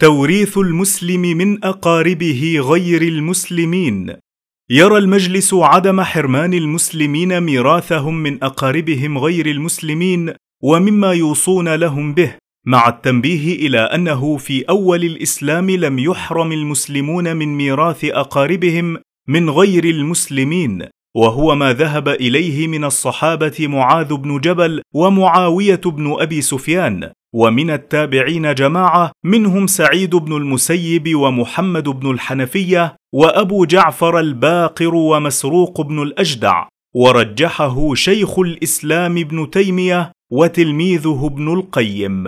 توريث المسلم من أقاربه غير المسلمين. يرى المجلس عدم حرمان المسلمين ميراثهم من أقاربهم غير المسلمين ومما يوصون لهم به مع التنبيه إلى أنه في أول الإسلام لم يحرم المسلمون من ميراث أقاربهم من غير المسلمين. وهو ما ذهب إليه من الصحابة معاذ بن جبل ومعاوية بن أبي سفيان. ومن التابعين جماعة منهم سعيد بن المسيب ومحمد بن الحنفية وأبو جعفر الباقر ومسروق بن الأجدع. ورجحه شيخ الإسلام ابن تيمية وتلميذه ابن القيم.